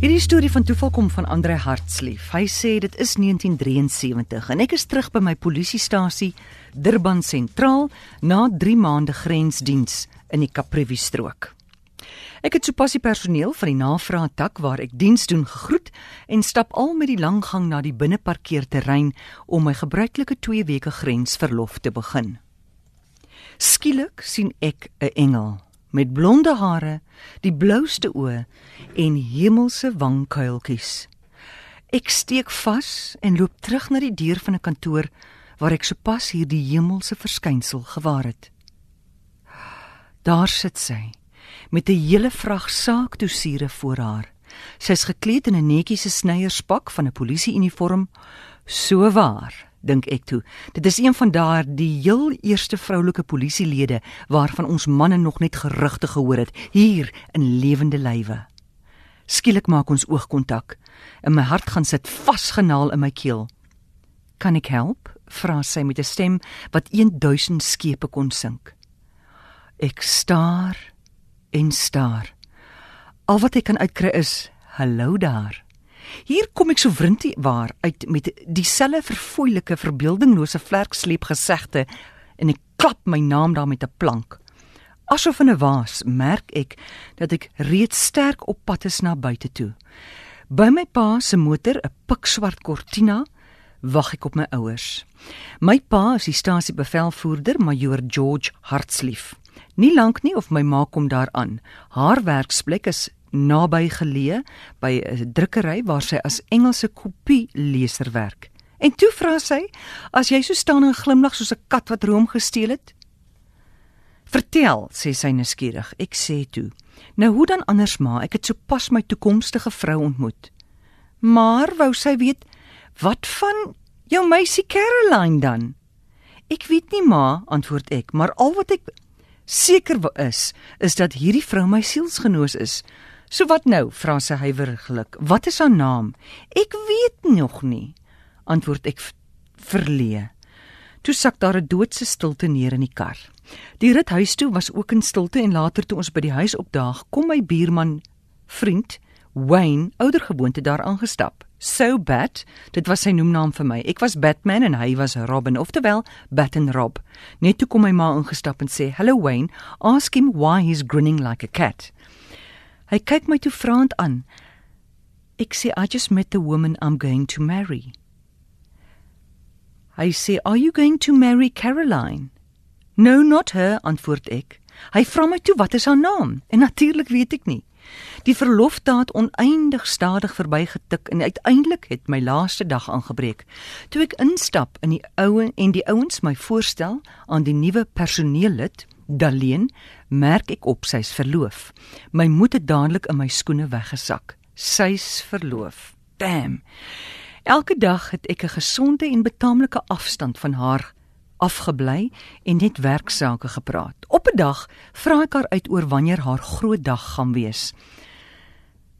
Hierdie storie van toeval kom van Andre Hartslief. Hy sê dit is 1973 en ek is terug by my polisiestasie Durban sentraal na 3 maande grensdiens in die Kaprivi strook. Ek het sopas die personeel van die navraag tak waar ek diens doen gegroet en stap al met die lang gang na die binneparkeerterrein om my gebruikelike 2 weke grensverlof te begin. Skielik sien ek 'n engel met blonde hare, die blouste oë en hemelse wangkuiltjies. Ek steek vas en loop terug na die deur van 'n kantoor waar ek sopas hierdie hemelse verskynsel gewaar het. Daar sit sy met 'n hele vrag saakdossiere voor haar. Sy's gekleed in 'n netjiese snyierspak van 'n polisieuniform, so waar dink ek toe. Dit is een van daardie heel eerste vroulike polisielede waarvan ons manne nog net gerugte gehoor het hier in lewende lywe. Skielik maak ons oogkontak en my hart gaan sit vasgenaal in my keel. "Kan ek help?" vra sy met 'n stem wat 1000 skepe kon sink. Ek staar en staar. Al wat ek kan uitkry is: "Hallo daar." Hier kom ek so wrintie waar uit met dieselfde verfoeilike verbeeldinglose vlerksleep gesegde en ek klap my naam daar met 'n plank. Asof in 'n waas merk ek dat ek reeds sterk op pad is na buite toe. By my pa se motor, 'n pikswart Cortina, wag ek op my ouers. My pa is die stasiebevelvoerder, Major George Hartslief. Nie lank nie of my ma kom daar aan. Haar werksplek is naby geleë by 'n drukkery waar sy as Engelse kopie leser werk. En toe vra sy: "As jy so staan en glimlag soos 'n kat wat room gesteel het?" "Vertel," sê sy nuuskierig. Ek sê toe: "Nou hoe dan anders ma, ek het sopas my toekomstige vrou ontmoet." Maar wou sy weet, "Wat van jou meisie Caroline dan?" "Ek weet nie ma," antwoord ek, "maar al wat ek seker is, is dat hierdie vrou my sielsgenoos is." So wat nou? vra sy huiwerig. Wat is haar naam? Ek weet nog nie, antwoord ek verleë. Toe sak daar 'n doodse stilte neer in die kar. Die rit huis toe was ook in stilte en later toe ons by die huis opdaag, kom my buurman vriend Wayne oudergewoonte daar aangestap. So Bat, dit was sy noemnaam vir my. Ek was Batman en hy was Robin, oftewel Bat and Rob. Net toe kom my ma ingestap en sê, "Hello Wayne, ask him why he's grinning like a cat." Hy kyk my toe vraend aan. Ek sê I just met the woman I'm going to marry. Hy sê, "Are you going to marry Caroline?" "No, not her," antwoord ek. Hy vra my toe wat is haar naam? En natuurlik weet ek nie. Die verlofdaad oneindig stadig verbygetik en uiteindelik het my laaste dag aangebreek. Toe ek instap in die oue en die ouens my voorstel aan die nuwe personeellid, Daleen, merk ek op sy's verloof. My moed het dadelik in my skoene weggesak. Sy's verloof. Bam. Elke dag het ek 'n gesonde en betaamlike afstand van haar afgebly en net werksake gepraat. Op 'n dag vra ek haar uit oor wanneer haar groot dag gaan wees.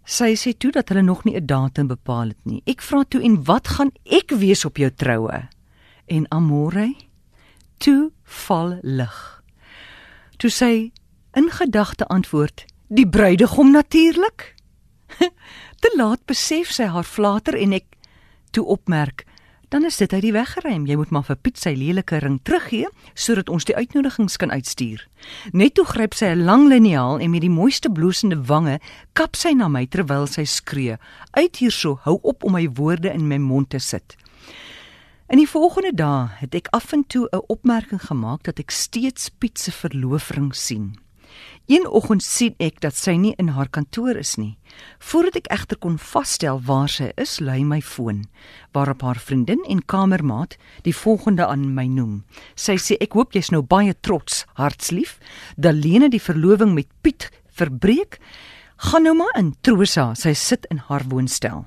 Sy sê toe dat hulle nog nie 'n datum bepaal het nie. Ek vra toe en wat gaan ek wees op jou troue? En amore? Toe val lig toe sy in gedagte antwoord: "Die bruidegom natuurlik." Te laat besef sy haar flater en ek toe opmerk: "Dan is dit uit die weg geruim. Jy moet maar vir Piet sy lelike ring teruggee sodat ons die uitnodigings kan uitstuur." Net toe gryp sy 'n lang liniaal en met die mooiste bloesende wange kap sy na my terwyl sy skree: "Uit hierso, hou op om my woorde in my mond te sit." In die volgende dae het ek af en toe 'n opmerking gemaak dat ek steeds Piet se verloofring sien. Een oggend sien ek dat sy nie in haar kantoor is nie. Voordat ek egter kon vasstel waar sy is, lui my foon, waarop haar vriendin en kamermaat die volgende aan my noem. Sy sê ek hoop jy's nou baie trots, hartslief, dat Lene die verloving met Piet verbreek. Gaan nou maar in, Trosa, sy sit in haar woonstel.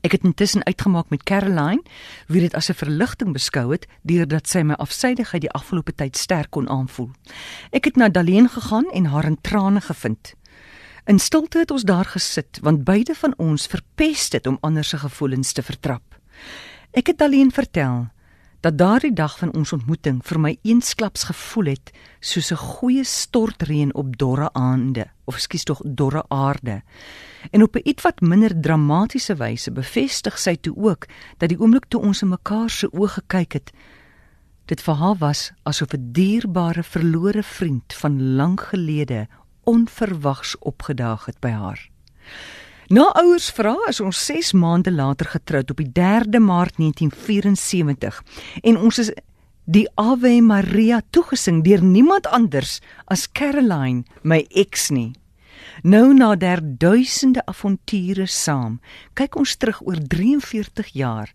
Ek het intussen uitgemaak met Caroline, wie dit as 'n verligting beskou het deurdat sy my afsydigheid die afgelope tyd sterk kon aanvoel. Ek het na Daleen gegaan en haar in trane gevind. In stilte het ons daar gesit want beide van ons verpes dit om ander se gevoelens te vertrap. Ek het Daleen vertel dat daardie dag van ons ontmoeting vir my eensklaps gevoel het soos 'n goeie stortreën op dorre aande of skus tog dorre aarde. En op 'n ietwat minder dramatiese wyse bevestig sy toe ook dat die oomblik toe ons in mekaar se oë gekyk het, dit vir haar was asof 'n dierbare verlore vriend van lank gelede onverwags opgedaag het by haar. Na ouers vra is ons 6 maande later getroud op die 3de Maart 1974 en ons is die Ave Maria toegesing deur niemand anders as Caroline, my eks nie. Nou na der duisende avonture saam, kyk ons terug oor 43 jaar.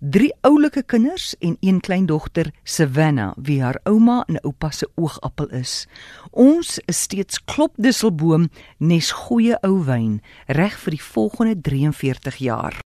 Drie oulike kinders en een kleindogter, Savannah, wie haar ouma en oupa se oogappel is. Ons is steeds klopdisselboom nes goeie ou wyn reg vir die volgende 43 jaar.